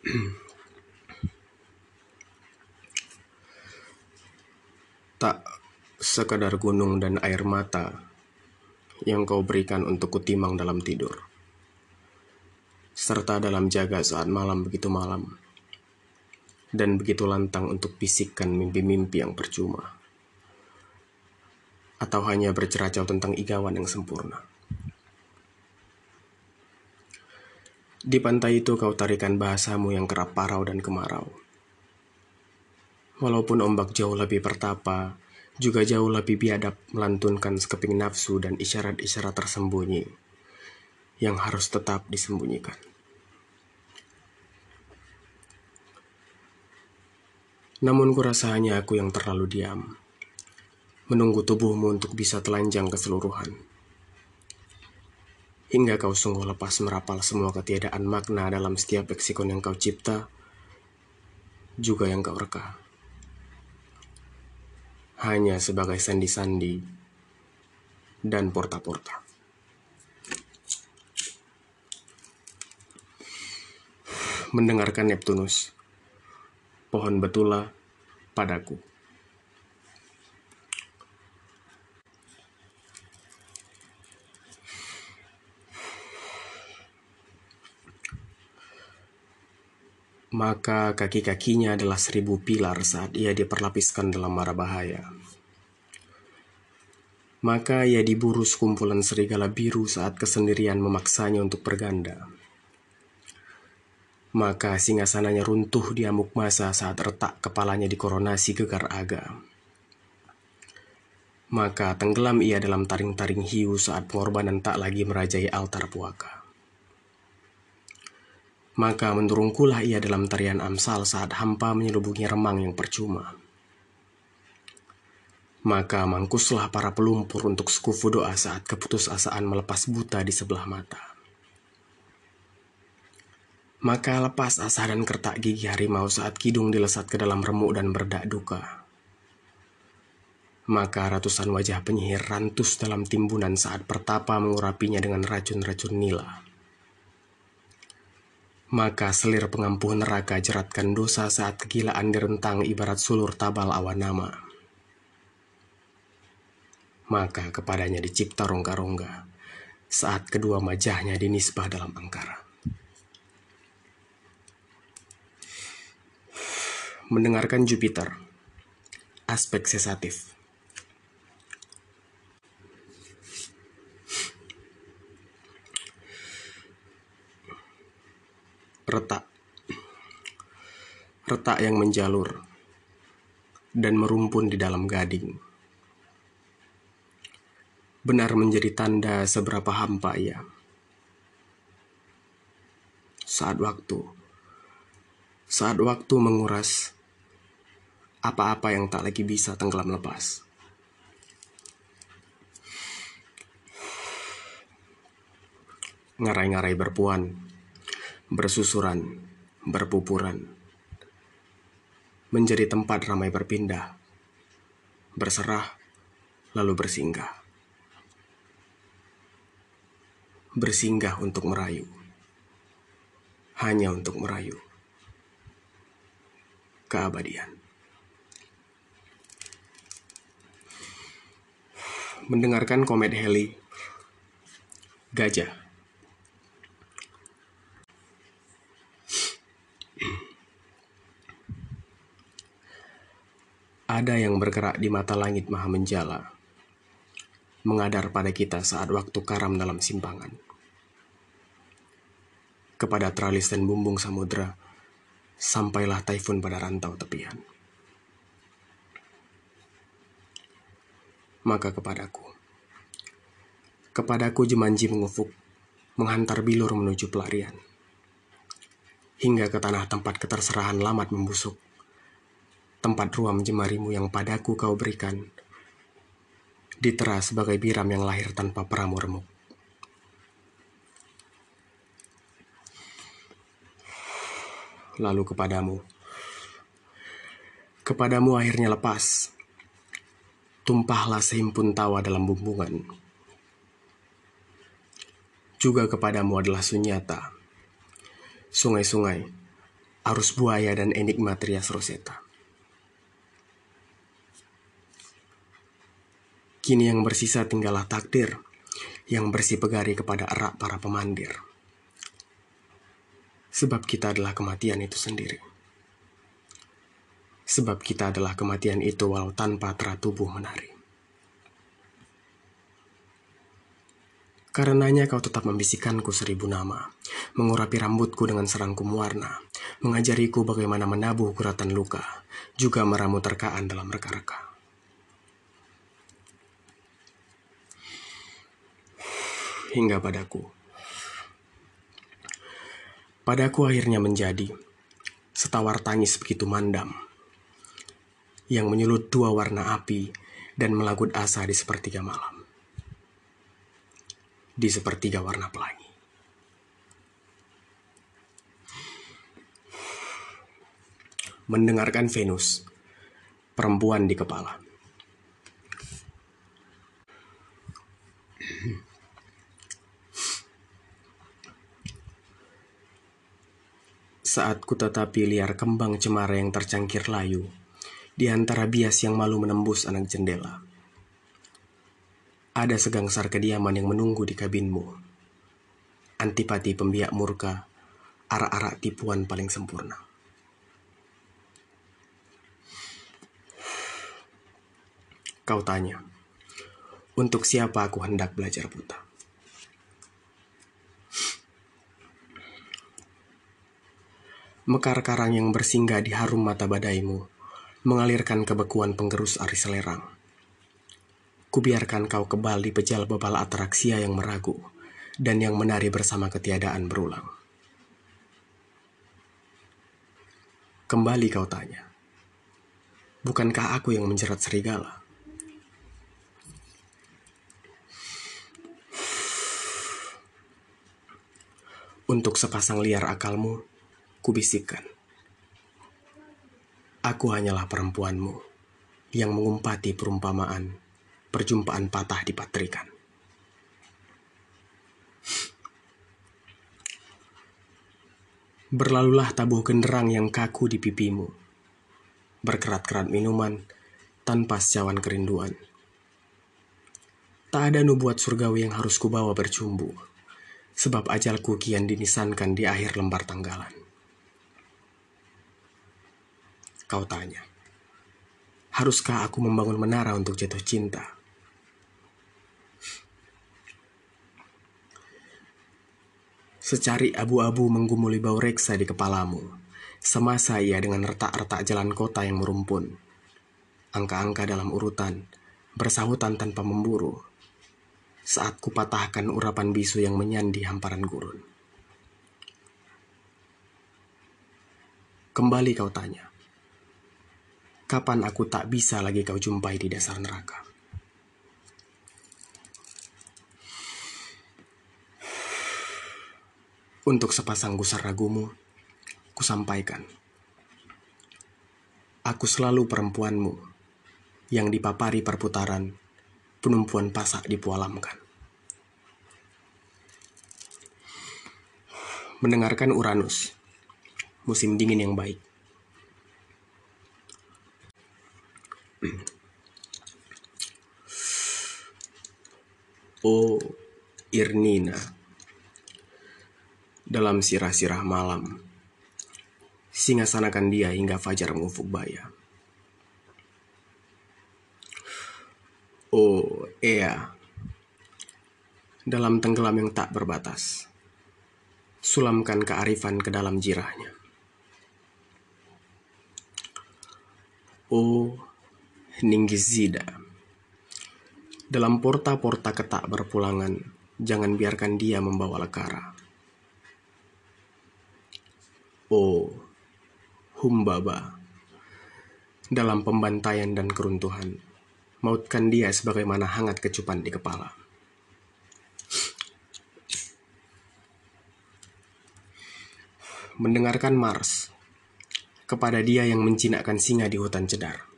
Tak sekadar gunung dan air mata yang kau berikan untuk kutimang dalam tidur. Serta dalam jaga saat malam begitu malam. Dan begitu lantang untuk bisikkan mimpi-mimpi yang percuma. Atau hanya berceracau tentang igawan yang sempurna. Di pantai itu kau tarikan bahasamu yang kerap parau dan kemarau. Walaupun ombak jauh lebih pertapa, juga jauh lebih biadab melantunkan sekeping nafsu dan isyarat-isyarat tersembunyi yang harus tetap disembunyikan. Namun kurasa hanya aku yang terlalu diam, menunggu tubuhmu untuk bisa telanjang keseluruhan hingga kau sungguh lepas merapal semua ketiadaan makna dalam setiap leksikon yang kau cipta, juga yang kau reka. Hanya sebagai sandi-sandi dan porta-porta. Mendengarkan Neptunus, pohon betula padaku. Maka kaki-kakinya adalah seribu pilar saat ia diperlapiskan dalam mara bahaya. Maka ia diburu sekumpulan serigala biru saat kesendirian memaksanya untuk berganda. Maka singgasananya runtuh di amuk masa saat retak kepalanya dikoronasi gegar aga. Maka tenggelam ia dalam taring-taring hiu saat pengorbanan tak lagi merajai altar puaka. Maka mendurungkulah ia dalam tarian amsal saat hampa menyelubungi remang yang percuma. Maka mangkuslah para pelumpur untuk sekufu doa saat keputusasaan melepas buta di sebelah mata. Maka lepas asa dan kertak gigi harimau saat kidung dilesat ke dalam remuk dan berdak duka. Maka ratusan wajah penyihir rantus dalam timbunan saat pertapa mengurapinya dengan racun-racun nila. Maka selir pengampuh neraka jeratkan dosa saat kegilaan direntang ibarat sulur tabal awan nama. Maka kepadanya dicipta rongga-rongga saat kedua majahnya dinisbah dalam angkara. Mendengarkan Jupiter, aspek sesatif. Retak. Retak yang menjalur dan merumpun di dalam gading. Benar menjadi tanda seberapa hampa ia. Saat waktu, saat waktu menguras apa-apa yang tak lagi bisa tenggelam lepas. Ngarai-ngarai berpuan bersusuran, berpupuran, menjadi tempat ramai berpindah, berserah, lalu bersinggah. Bersinggah untuk merayu, hanya untuk merayu keabadian. Mendengarkan komet Heli, Gajah Ada yang bergerak di mata langit maha menjala, mengadar pada kita saat waktu karam dalam simpangan. Kepada tralis dan bumbung samudra, sampailah taifun pada rantau tepian. Maka kepadaku, kepadaku jemanji mengufuk, menghantar bilur menuju pelarian, hingga ke tanah tempat keterserahan lamat membusuk tempat ruam jemarimu yang padaku kau berikan, ditera sebagai biram yang lahir tanpa peramu remuk. Lalu kepadamu, kepadamu akhirnya lepas, tumpahlah sehimpun tawa dalam bumbungan. Juga kepadamu adalah sunyata, sungai-sungai, arus buaya dan enigma Trias Rosetta. Kini yang bersisa tinggallah takdir yang bersih pegari kepada erak para pemandir. Sebab kita adalah kematian itu sendiri. Sebab kita adalah kematian itu walau tanpa teratubuh menari. Karenanya kau tetap membisikkanku seribu nama, mengurapi rambutku dengan serangkum warna, mengajariku bagaimana menabuh kuratan luka, juga meramu terkaan dalam reka-reka. Hingga padaku. Padaku akhirnya menjadi setawar tangis begitu mandam yang menyulut dua warna api dan melagut asa di sepertiga malam. Di sepertiga warna pelangi. Mendengarkan Venus, perempuan di kepala. Saat ku tetapi liar kembang cemara yang tercangkir layu di antara bias yang malu menembus anak jendela. Ada segangsar kediaman yang menunggu di kabinmu. Antipati pembiak murka, arak-arak tipuan paling sempurna. Kau tanya, untuk siapa aku hendak belajar buta? Mekar karang yang bersinggah di harum mata badaimu, mengalirkan kebekuan penggerus aris selerang. Kubiarkan kau kebal di pejal bebal atraksia yang meragu, dan yang menari bersama ketiadaan berulang. Kembali kau tanya, bukankah aku yang menjerat serigala? Untuk sepasang liar akalmu, kubisikkan. Aku hanyalah perempuanmu yang mengumpati perumpamaan perjumpaan patah di patrikan. Berlalulah tabuh genderang yang kaku di pipimu, berkerat-kerat minuman tanpa secawan kerinduan. Tak ada nubuat surgawi yang harus kubawa bercumbu, sebab ajalku kian dinisankan di akhir lembar tanggalan. Kau tanya, haruskah aku membangun menara untuk jatuh cinta? Secari abu-abu menggumuli bau reksa di kepalamu, semasa ia dengan retak-retak jalan kota yang merumpun. Angka-angka dalam urutan, bersahutan tanpa memburu, saat kupatahkan urapan bisu yang menyandi hamparan gurun. Kembali kau tanya, Kapan aku tak bisa lagi kau jumpai di dasar neraka? Untuk sepasang gusar ragumu, kusampaikan. Aku selalu perempuanmu yang dipapari perputaran penumpuan pasak dipualamkan. Mendengarkan Uranus, musim dingin yang baik. Oh, Irnina. Dalam sirah-sirah malam, singasanakan dia hingga fajar mengufuk baya. Oh, Ea. Dalam tenggelam yang tak berbatas, sulamkan kearifan ke dalam jirahnya. Oh, Ninggizida. Dalam porta-porta ketak berpulangan, jangan biarkan dia membawa lekara. Oh, Humbaba. Dalam pembantaian dan keruntuhan, mautkan dia sebagaimana hangat kecupan di kepala. Mendengarkan Mars, kepada dia yang menjinakkan singa di hutan cedar.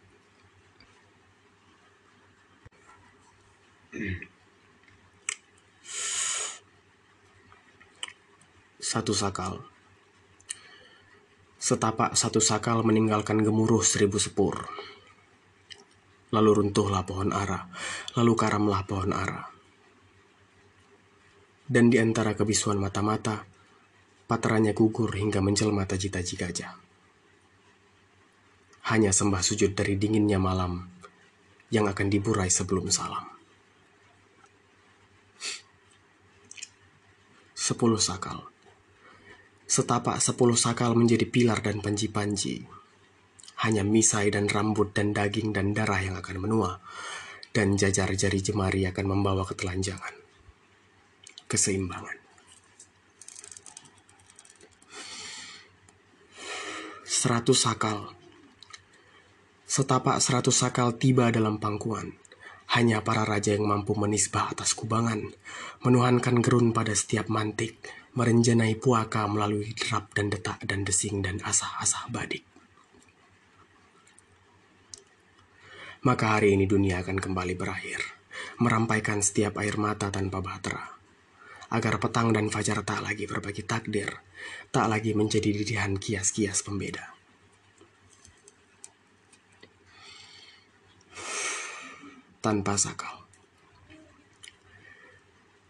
Satu sakal. Setapak satu sakal meninggalkan gemuruh seribu sepur. Lalu runtuhlah pohon ara, lalu karamlah pohon ara. Dan di antara kebisuan mata-mata, paterannya gugur hingga menjelma taji-taji gajah. Hanya sembah sujud dari dinginnya malam yang akan diburai sebelum salam. Sepuluh sakal Setapak sepuluh sakal menjadi pilar dan panji-panji. Hanya misai dan rambut dan daging dan darah yang akan menua. Dan jajar jari jemari akan membawa ketelanjangan. Keseimbangan. Seratus sakal. Setapak seratus sakal tiba dalam pangkuan. Hanya para raja yang mampu menisbah atas kubangan, menuhankan gerun pada setiap mantik, merenjanai puaka melalui derap dan detak dan desing dan asah-asah badik. Maka hari ini dunia akan kembali berakhir, merampaikan setiap air mata tanpa bahtera, agar petang dan fajar tak lagi berbagi takdir, tak lagi menjadi didihan kias-kias pembeda. Tanpa sakal.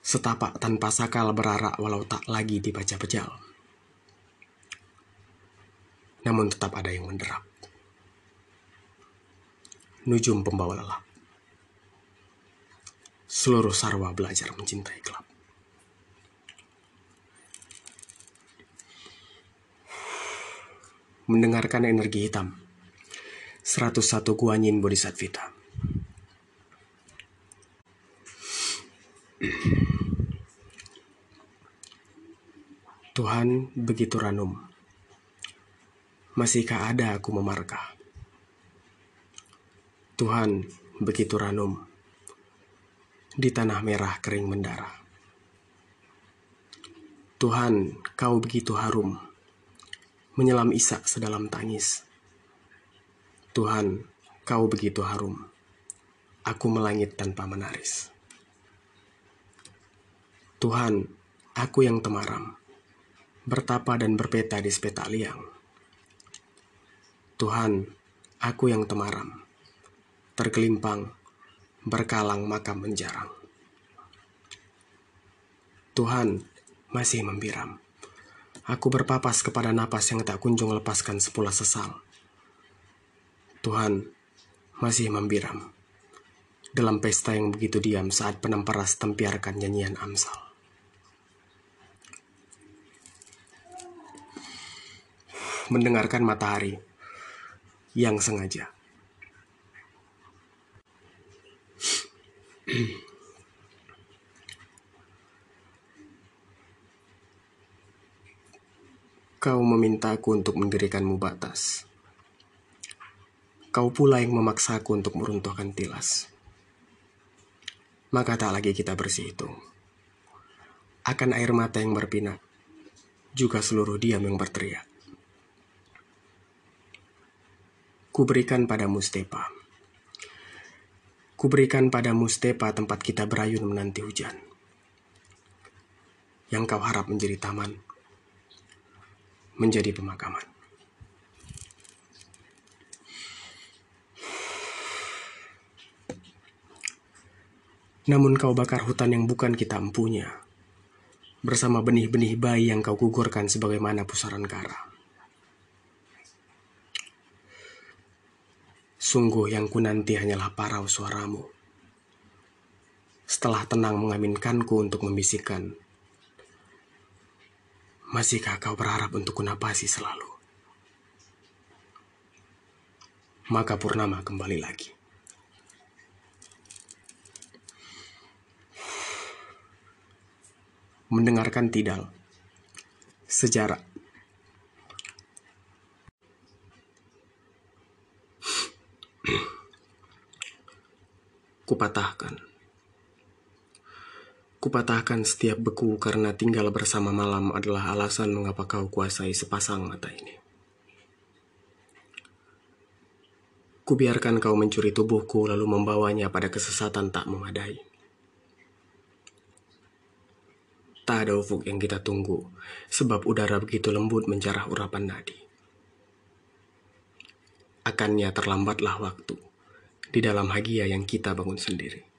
Setapak tanpa sakal berarak walau tak lagi dibaca pejal. Namun tetap ada yang menderap. Nujum pembawa lelap. Seluruh sarwa belajar mencintai gelap. Mendengarkan energi hitam. 101 Guanyin Bodhisattvita. Tuhan begitu ranum. Masihkah ada aku memarkah? Tuhan begitu ranum. Di tanah merah kering mendarah. Tuhan, kau begitu harum. Menyelam isak sedalam tangis. Tuhan, kau begitu harum. Aku melangit tanpa menaris. Tuhan, aku yang temaram bertapa dan berpeta di sepeta liang. Tuhan, aku yang temaram, tergelimpang, berkalang makam menjarang. Tuhan masih membiram. Aku berpapas kepada napas yang tak kunjung lepaskan sepula sesal. Tuhan masih membiram dalam pesta yang begitu diam saat penemperas tempiarkan nyanyian Amsal. Mendengarkan matahari yang sengaja. Kau memintaku untuk mendirikanmu batas. Kau pula yang memaksaku untuk meruntuhkan tilas. Maka tak lagi kita bersihitung. Akan air mata yang berpinat, juga seluruh diam yang berteriak. Kuberikan pada Mustepa. Kuberikan pada Mustepa tempat kita berayun menanti hujan. Yang kau harap menjadi taman, menjadi pemakaman. Namun kau bakar hutan yang bukan kita empunya, bersama benih-benih bayi yang kau gugurkan sebagaimana pusaran kara. Sungguh yang ku nanti hanyalah parau suaramu. Setelah tenang mengaminkanku untuk membisikkan, Masihkah kau berharap untuk kunapasi selalu? Maka Purnama kembali lagi. Mendengarkan tidal. Sejarah Kupatahkan. Kupatahkan setiap beku karena tinggal bersama malam adalah alasan mengapa kau kuasai sepasang mata ini. Kubiarkan kau mencuri tubuhku lalu membawanya pada kesesatan tak memadai. Tak ada ufuk yang kita tunggu, sebab udara begitu lembut menjarah urapan nadi. Akannya terlambatlah waktu di dalam hagia yang kita bangun sendiri.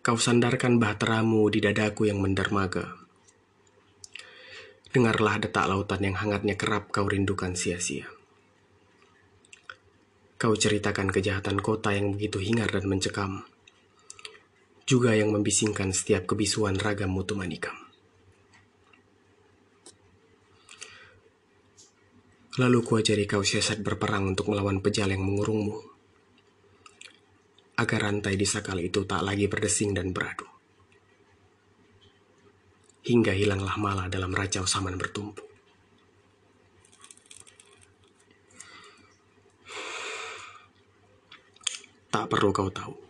Kau sandarkan bahteramu di dadaku yang mendermaga. Dengarlah detak lautan yang hangatnya kerap kau rindukan sia-sia. Kau ceritakan kejahatan kota yang begitu hingar dan mencekam. Juga yang membisingkan setiap kebisuan ragam mutu manikam. Lalu kuajari kau siasat berperang untuk melawan pejal yang mengurungmu agar rantai di sakal itu tak lagi berdesing dan beradu. Hingga hilanglah malah dalam racau saman bertumpu. Tak perlu kau tahu.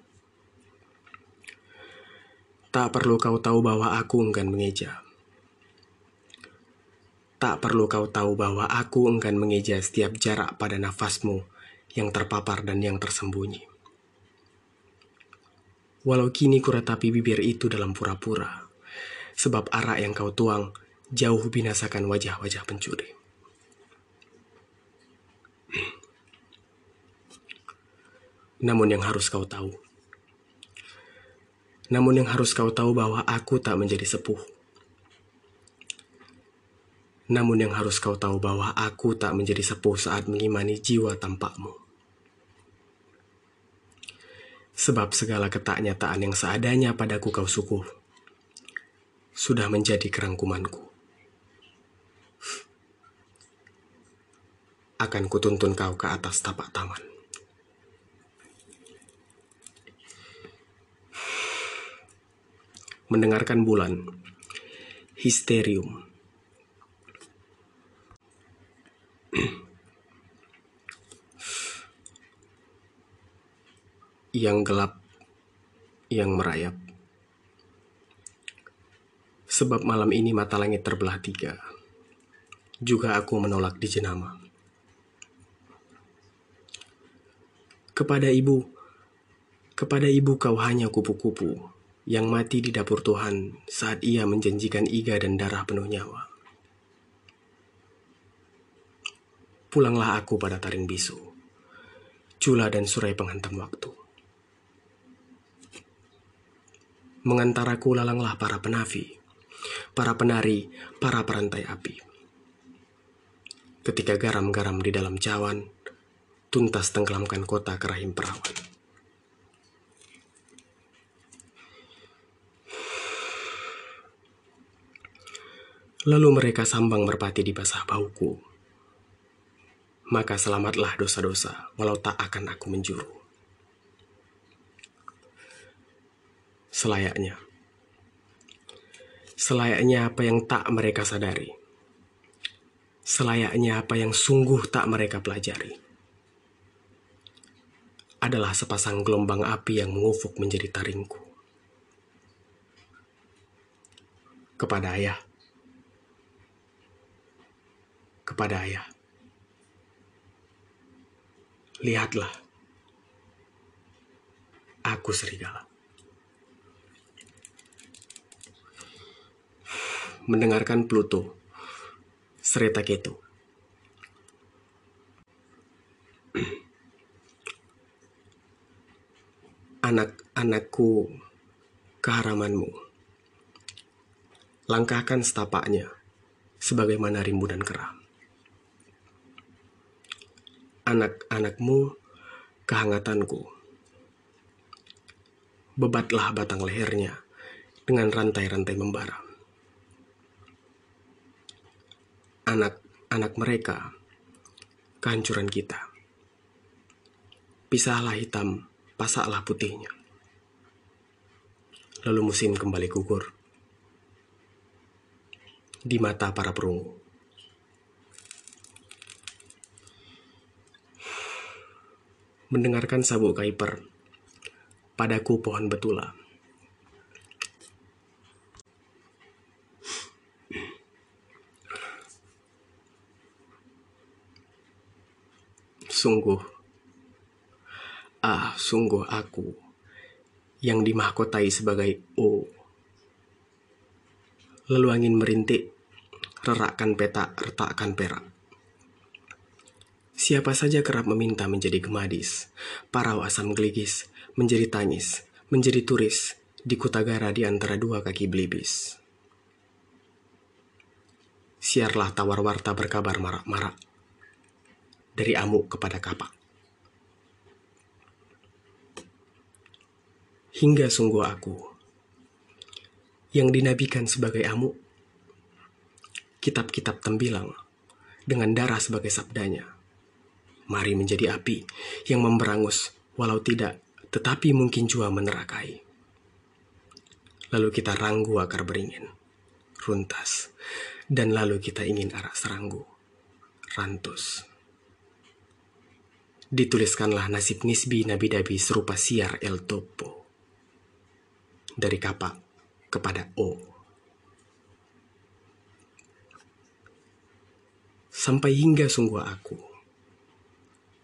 Tak perlu kau tahu bahwa aku enggan mengeja. Tak perlu kau tahu bahwa aku enggan mengeja setiap jarak pada nafasmu yang terpapar dan yang tersembunyi. Walau kini kuratapi bibir itu dalam pura-pura, sebab arak yang kau tuang jauh binasakan wajah-wajah pencuri. Namun yang harus kau tahu, namun yang harus kau tahu bahwa aku tak menjadi sepuh. Namun yang harus kau tahu bahwa aku tak menjadi sepuh saat mengimani jiwa tampakmu. Sebab segala ketaknyataan yang seadanya padaku kau suku sudah menjadi kerangkumanku. Akan kutuntun kau ke atas tapak taman. Mendengarkan bulan, histerium. yang gelap, yang merayap. Sebab malam ini mata langit terbelah tiga. Juga aku menolak di jenama. Kepada ibu, kepada ibu kau hanya kupu-kupu yang mati di dapur Tuhan saat ia menjanjikan iga dan darah penuh nyawa. Pulanglah aku pada taring bisu, cula dan surai penghantam waktu. Mengantaraku lalanglah para penafi, para penari, para perantai api. Ketika garam-garam di dalam cawan, tuntas tenggelamkan kota ke rahim perawan. Lalu mereka sambang merpati di basah bauku. Maka selamatlah dosa-dosa, walau tak akan aku menjuru. selayaknya. Selayaknya apa yang tak mereka sadari. Selayaknya apa yang sungguh tak mereka pelajari. Adalah sepasang gelombang api yang mengufuk menjadi taringku. Kepada ayah. Kepada ayah. Lihatlah. Aku serigala. mendengarkan Pluto, Sereta Ketu. Anak-anakku, keharamanmu. Langkahkan setapaknya, sebagaimana rimbu dan. Anak-anakmu, kehangatanku. Bebatlah batang lehernya dengan rantai-rantai membara. anak-anak mereka kehancuran kita. Pisahlah hitam, pasaklah putihnya. Lalu musim kembali gugur di mata para perunggu. Mendengarkan sabuk kaiper, padaku pohon betula. Sungguh, ah, sungguh aku yang dimahkotai sebagai O. Lalu angin merintik, rerakkan peta, retakkan perak. Siapa saja kerap meminta menjadi gemadis, parau asam geligis, menjadi tangis, menjadi turis, di kutagara di antara dua kaki belibis. Siarlah tawar warta berkabar marak-marak, dari amuk kepada kapak. Hingga sungguh aku, yang dinabikan sebagai amuk, kitab-kitab tembilang, dengan darah sebagai sabdanya Mari menjadi api yang memberangus, walau tidak, tetapi mungkin jua menerakai. Lalu kita ranggu akar beringin, runtas, dan lalu kita ingin arah seranggu, rantus. Dituliskanlah nasib nisbi nabi-dabi serupa siar El Topo. Dari kapak kepada O. Sampai hingga sungguh aku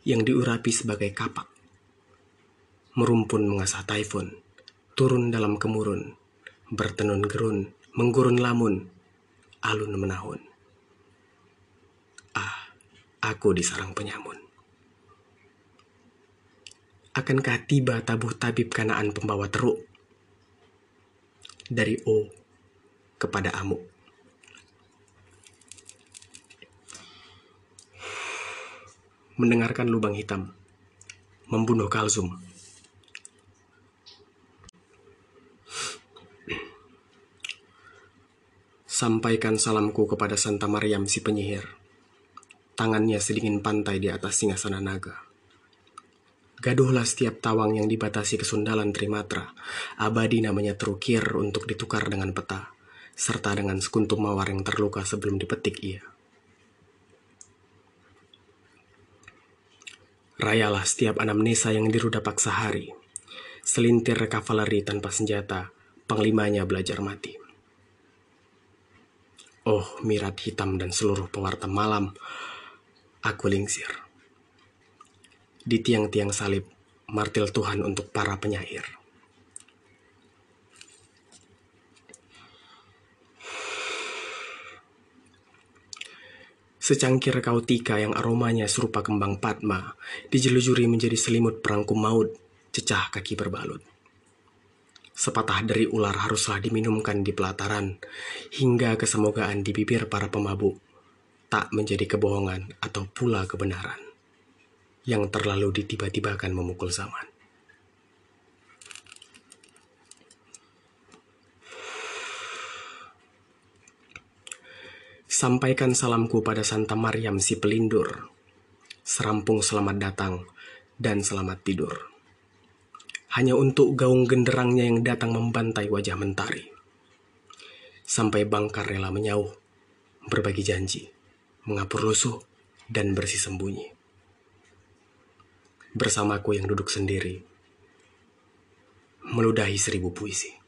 yang diurapi sebagai kapak. Merumpun mengasah taifun, turun dalam kemurun, bertenun gerun, menggurun lamun, alun menahun. Ah, aku di sarang penyamun. Akankah tiba tabuh tabib kanaan pembawa teruk? Dari O kepada Amuk. Mendengarkan lubang hitam, membunuh Kalsum. Sampaikan salamku kepada Santa Maryam si penyihir. Tangannya sedingin pantai di atas singgasana naga. Gaduhlah setiap tawang yang dibatasi kesundalan Trimatra. Abadi namanya terukir untuk ditukar dengan peta, serta dengan sekuntum mawar yang terluka sebelum dipetik ia. Rayalah setiap anamnesa yang diruda paksa hari. Selintir kavaleri tanpa senjata, panglimanya belajar mati. Oh, mirat hitam dan seluruh pewarta malam, aku lingsir. Di tiang-tiang salib, martil Tuhan untuk para penyair. Secangkir kautika yang aromanya serupa kembang padma, dijelujuri menjadi selimut perangkum maut, cecah kaki berbalut. Sepatah dari ular haruslah diminumkan di pelataran, hingga kesemogaan di bibir para pemabuk, tak menjadi kebohongan atau pula kebenaran, yang terlalu ditiba-tibakan memukul zaman. Sampaikan salamku pada Santa Maryam si pelindur. Serampung selamat datang dan selamat tidur. Hanya untuk gaung genderangnya yang datang membantai wajah mentari. Sampai bangkar rela menyauh, berbagi janji, mengapur lusuh, dan bersih sembunyi. Bersamaku yang duduk sendiri, meludahi seribu puisi.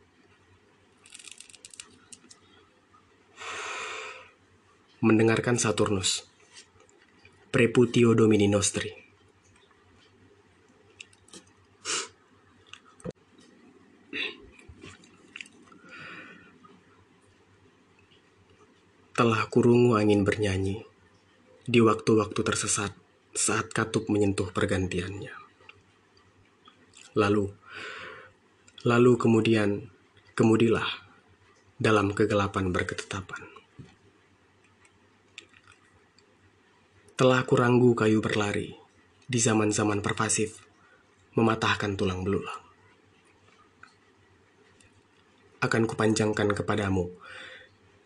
Mendengarkan Saturnus. Preputio Domini Nostri. Telah kurungu angin bernyanyi di waktu-waktu tersesat saat katup menyentuh pergantiannya. Lalu, lalu kemudian, kemudilah dalam kegelapan berketetapan. Telah kuranggu kayu berlari di zaman-zaman pervasif, mematahkan tulang belulang. Akan kupanjangkan kepadamu,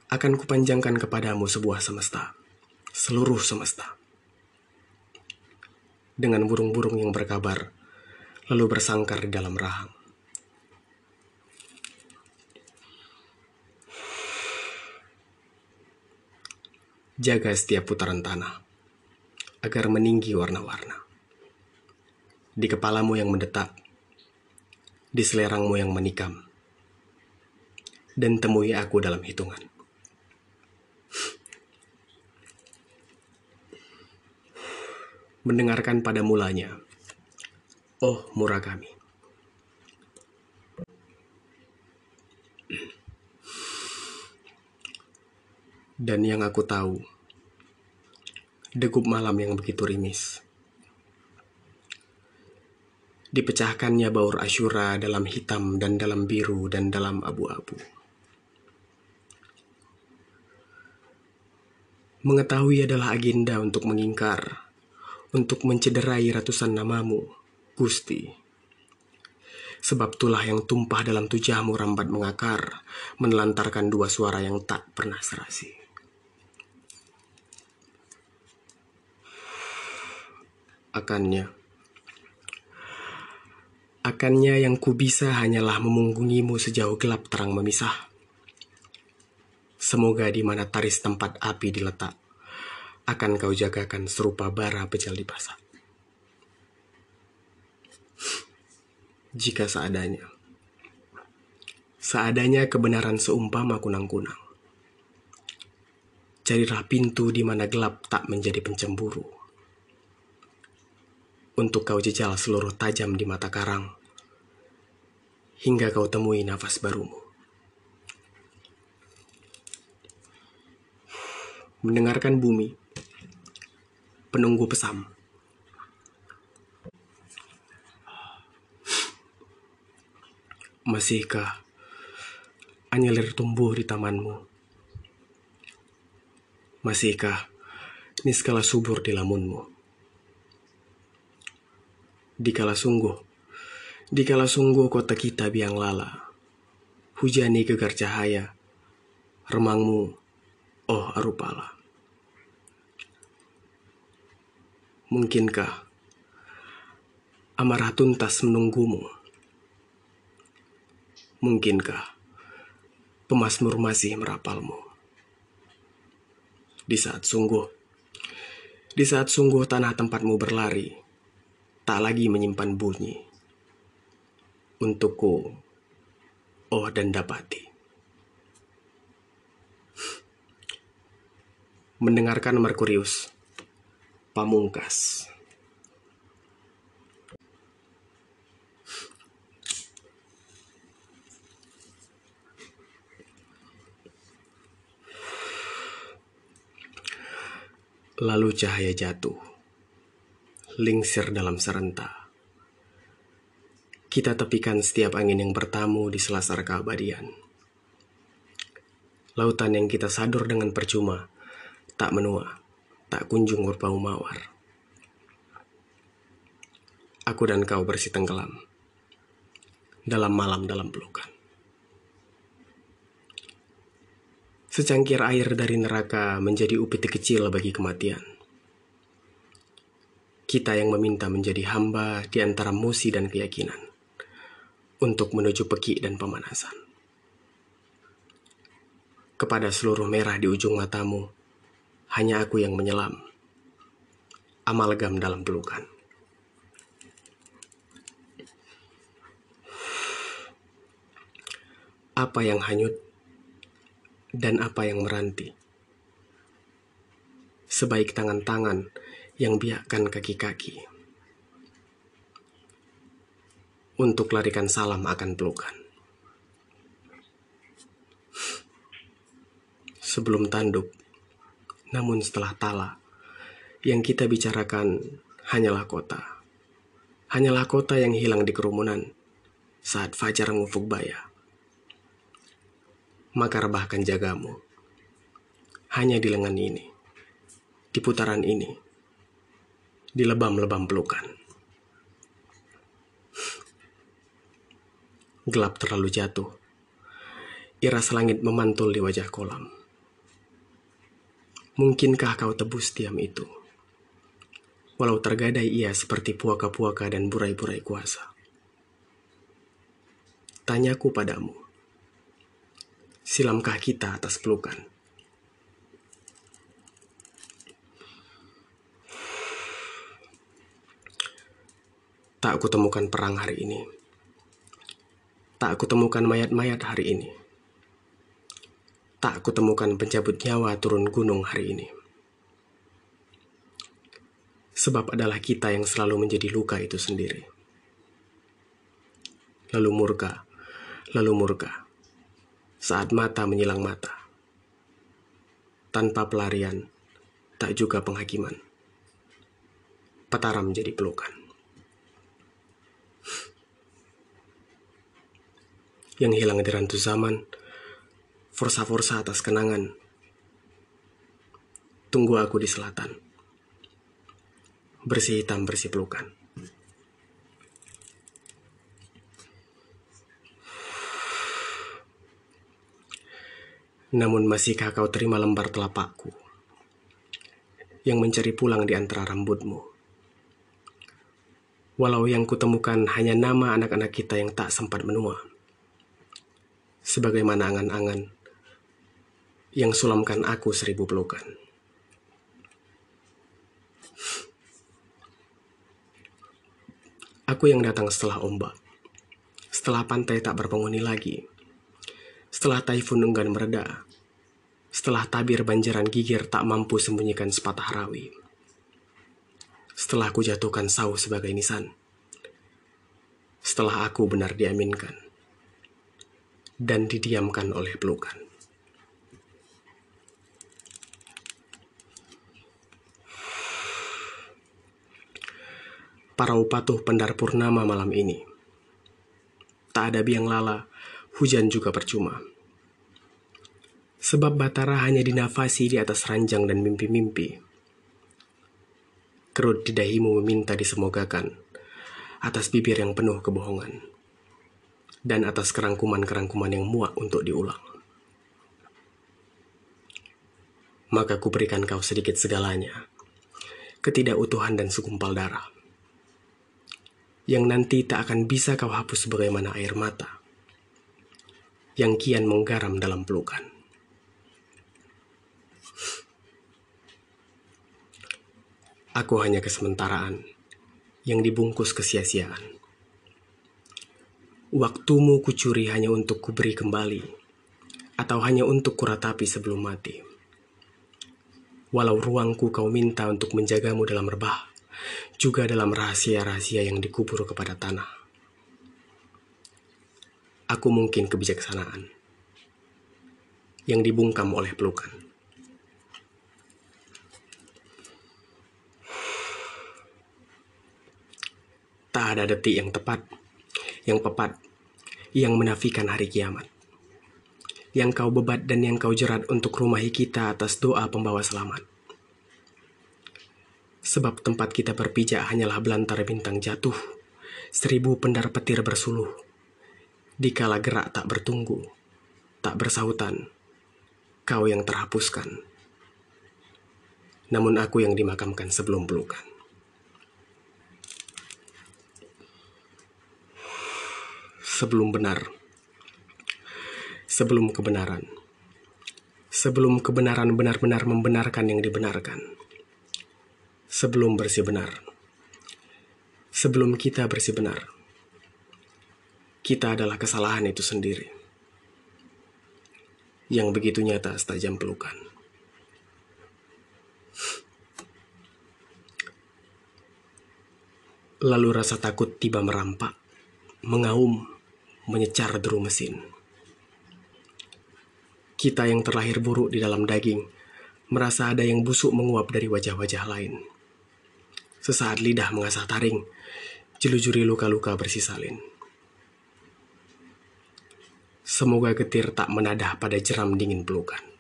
akan kupanjangkan kepadamu sebuah semesta, seluruh semesta. Dengan burung-burung yang berkabar, lalu bersangkar di dalam rahang. Jaga setiap putaran tanah agar meninggi warna-warna. Di kepalamu yang mendetak, di selerangmu yang menikam, dan temui aku dalam hitungan. Mendengarkan pada mulanya, oh murah kami. Dan yang aku tahu, degup malam yang begitu rimis. Dipecahkannya baur asyura dalam hitam dan dalam biru dan dalam abu-abu. Mengetahui adalah agenda untuk mengingkar, untuk mencederai ratusan namamu, Gusti. Sebab itulah yang tumpah dalam tujahmu rambat mengakar, menelantarkan dua suara yang tak pernah serasi. Akannya, akannya yang ku bisa hanyalah memunggungimu sejauh gelap terang memisah. Semoga di mana taris tempat api diletak, akan kau jagakan serupa bara pecel di pasar. Jika seadanya, seadanya kebenaran seumpama kunang-kunang. Carilah pintu di mana gelap tak menjadi pencemburu. Untuk kau jejal seluruh tajam di mata karang, hingga kau temui nafas barumu. mendengarkan bumi, penunggu pesam. Masihkah anyelir tumbuh di tamanmu? Masihkah niskala subur di lamunmu? Dikala sungguh, dikala sungguh kota kita biang lala, hujani gegar cahaya, remangmu Oh Arupala. Mungkinkah amarah tuntas menunggumu? Mungkinkah pemasmur masih merapalmu? Di saat sungguh, di saat sungguh tanah tempatmu berlari, tak lagi menyimpan bunyi. Untukku, oh dan dapati. mendengarkan Merkurius. Pamungkas. Lalu cahaya jatuh, lingsir dalam serentak. Kita tepikan setiap angin yang bertamu di selasar keabadian. Lautan yang kita sadur dengan percuma tak menua, tak kunjung berbau mawar. Aku dan kau bersih tenggelam dalam malam dalam pelukan. Secangkir air dari neraka menjadi upeti kecil bagi kematian. Kita yang meminta menjadi hamba di antara musi dan keyakinan untuk menuju peki dan pemanasan. Kepada seluruh merah di ujung matamu, hanya aku yang menyelam. Amalgam dalam pelukan. Apa yang hanyut dan apa yang meranti. Sebaik tangan-tangan yang biakkan kaki-kaki. Untuk larikan salam akan pelukan. Sebelum tanduk, namun setelah tala, yang kita bicarakan hanyalah kota. Hanyalah kota yang hilang di kerumunan saat fajar ngufuk baya. Maka rebahkan jagamu. Hanya di lengan ini, di putaran ini, di lebam-lebam pelukan. Gelap terlalu jatuh. Iras langit memantul di wajah kolam. Mungkinkah kau tebus diam itu? Walau tergadai ia seperti puaka-puaka dan burai-burai kuasa. Tanyaku padamu, silamkah kita atas pelukan? Tak kutemukan perang hari ini. Tak kutemukan mayat-mayat hari ini tak kutemukan pencabut nyawa turun gunung hari ini. Sebab adalah kita yang selalu menjadi luka itu sendiri. Lalu murka, lalu murka, saat mata menyilang mata. tanpa pelarian, tak juga penghakiman. Petara menjadi pelukan. Yang hilang di rantu zaman, forsa-forsa atas kenangan. Tunggu aku di selatan. Bersih hitam bersih pelukan. Namun masihkah kau terima lembar telapakku yang mencari pulang di antara rambutmu? Walau yang kutemukan hanya nama anak-anak kita yang tak sempat menua. Sebagaimana angan-angan yang sulamkan aku seribu pelukan. Aku yang datang setelah ombak, setelah pantai tak berpenghuni lagi, setelah taifun enggan mereda, setelah tabir banjiran gigir tak mampu sembunyikan sepatah rawi, setelah aku jatuhkan saw sebagai nisan, setelah aku benar diaminkan dan didiamkan oleh pelukan. Para upatuh pendar purnama malam ini. Tak ada biang lala, hujan juga percuma. Sebab Batara hanya dinafasi di atas ranjang dan mimpi-mimpi. Kerut di dahimu meminta disemogakan atas bibir yang penuh kebohongan dan atas kerangkuman-kerangkuman yang muak untuk diulang. Maka kuberikan kau sedikit segalanya, ketidakutuhan dan segumpal darah, yang nanti tak akan bisa kau hapus sebagaimana air mata yang kian menggaram dalam pelukan. Aku hanya kesementaraan yang dibungkus kesia-siaan. Waktumu kucuri hanya untuk kuberi kembali, atau hanya untuk kuratapi sebelum mati. Walau ruangku kau minta untuk menjagamu dalam rebah, juga dalam rahasia-rahasia yang dikubur kepada tanah aku mungkin kebijaksanaan yang dibungkam oleh pelukan. Tak ada detik yang tepat, yang pepat, yang menafikan hari kiamat. Yang kau bebat dan yang kau jerat untuk rumahi kita atas doa pembawa selamat. Sebab tempat kita berpijak hanyalah belantara bintang jatuh, seribu pendar petir bersuluh, dikala gerak tak bertunggu, tak bersautan, kau yang terhapuskan. Namun aku yang dimakamkan sebelum pelukan. Sebelum benar, sebelum kebenaran, sebelum kebenaran benar-benar membenarkan yang dibenarkan, sebelum bersih benar, sebelum kita bersih benar kita adalah kesalahan itu sendiri. Yang begitu nyata setajam pelukan. Lalu rasa takut tiba merampak, mengaum, menyecar deru mesin. Kita yang terlahir buruk di dalam daging, merasa ada yang busuk menguap dari wajah-wajah lain. Sesaat lidah mengasah taring, jelujuri luka-luka bersisalin. Semoga getir tak menadah pada jeram dingin pelukan.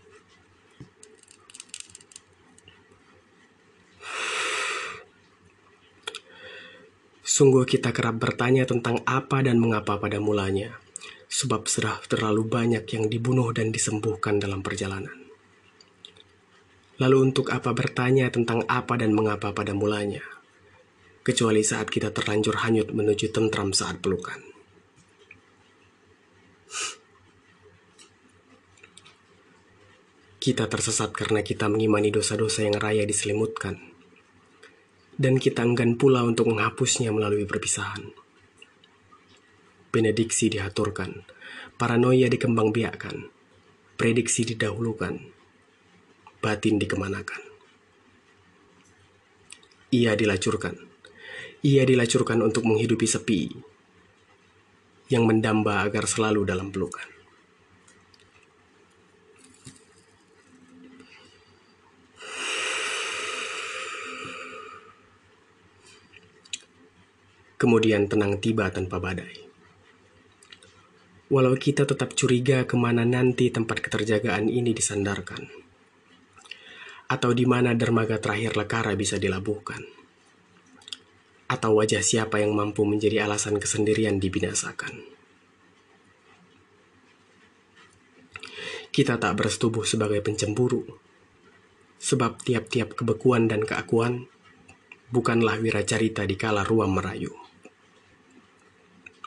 Sungguh kita kerap bertanya tentang apa dan mengapa pada mulanya, sebab sudah terlalu banyak yang dibunuh dan disembuhkan dalam perjalanan. Lalu untuk apa bertanya tentang apa dan mengapa pada mulanya, kecuali saat kita terlanjur hanyut menuju tentram saat pelukan. Kita tersesat karena kita mengimani dosa-dosa yang raya diselimutkan. Dan kita enggan pula untuk menghapusnya melalui perpisahan. Benediksi diaturkan, paranoia dikembangbiakkan, prediksi didahulukan, batin dikemanakan. Ia dilacurkan. Ia dilacurkan untuk menghidupi sepi yang mendamba agar selalu dalam pelukan. Kemudian tenang tiba tanpa badai. Walau kita tetap curiga ke mana nanti tempat keterjagaan ini disandarkan, atau di mana dermaga terakhir lekara bisa dilabuhkan, atau wajah siapa yang mampu menjadi alasan kesendirian dibinasakan. Kita tak bersetubuh sebagai pencemburu, sebab tiap-tiap kebekuan dan keakuan bukanlah wiracarita di kala ruam merayu.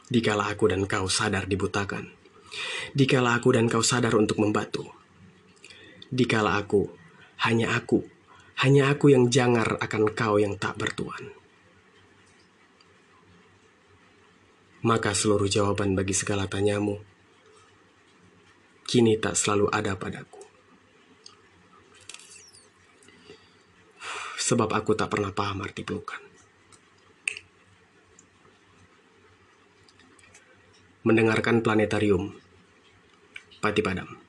Dikala aku dan kau sadar dibutakan, dikala aku dan kau sadar untuk membatu, dikala aku, hanya aku, hanya aku yang jangar akan kau yang tak bertuan. Maka seluruh jawaban bagi segala tanyamu kini tak selalu ada padaku. Sebab aku tak pernah paham arti pelukan. Mendengarkan planetarium, Pati Padam.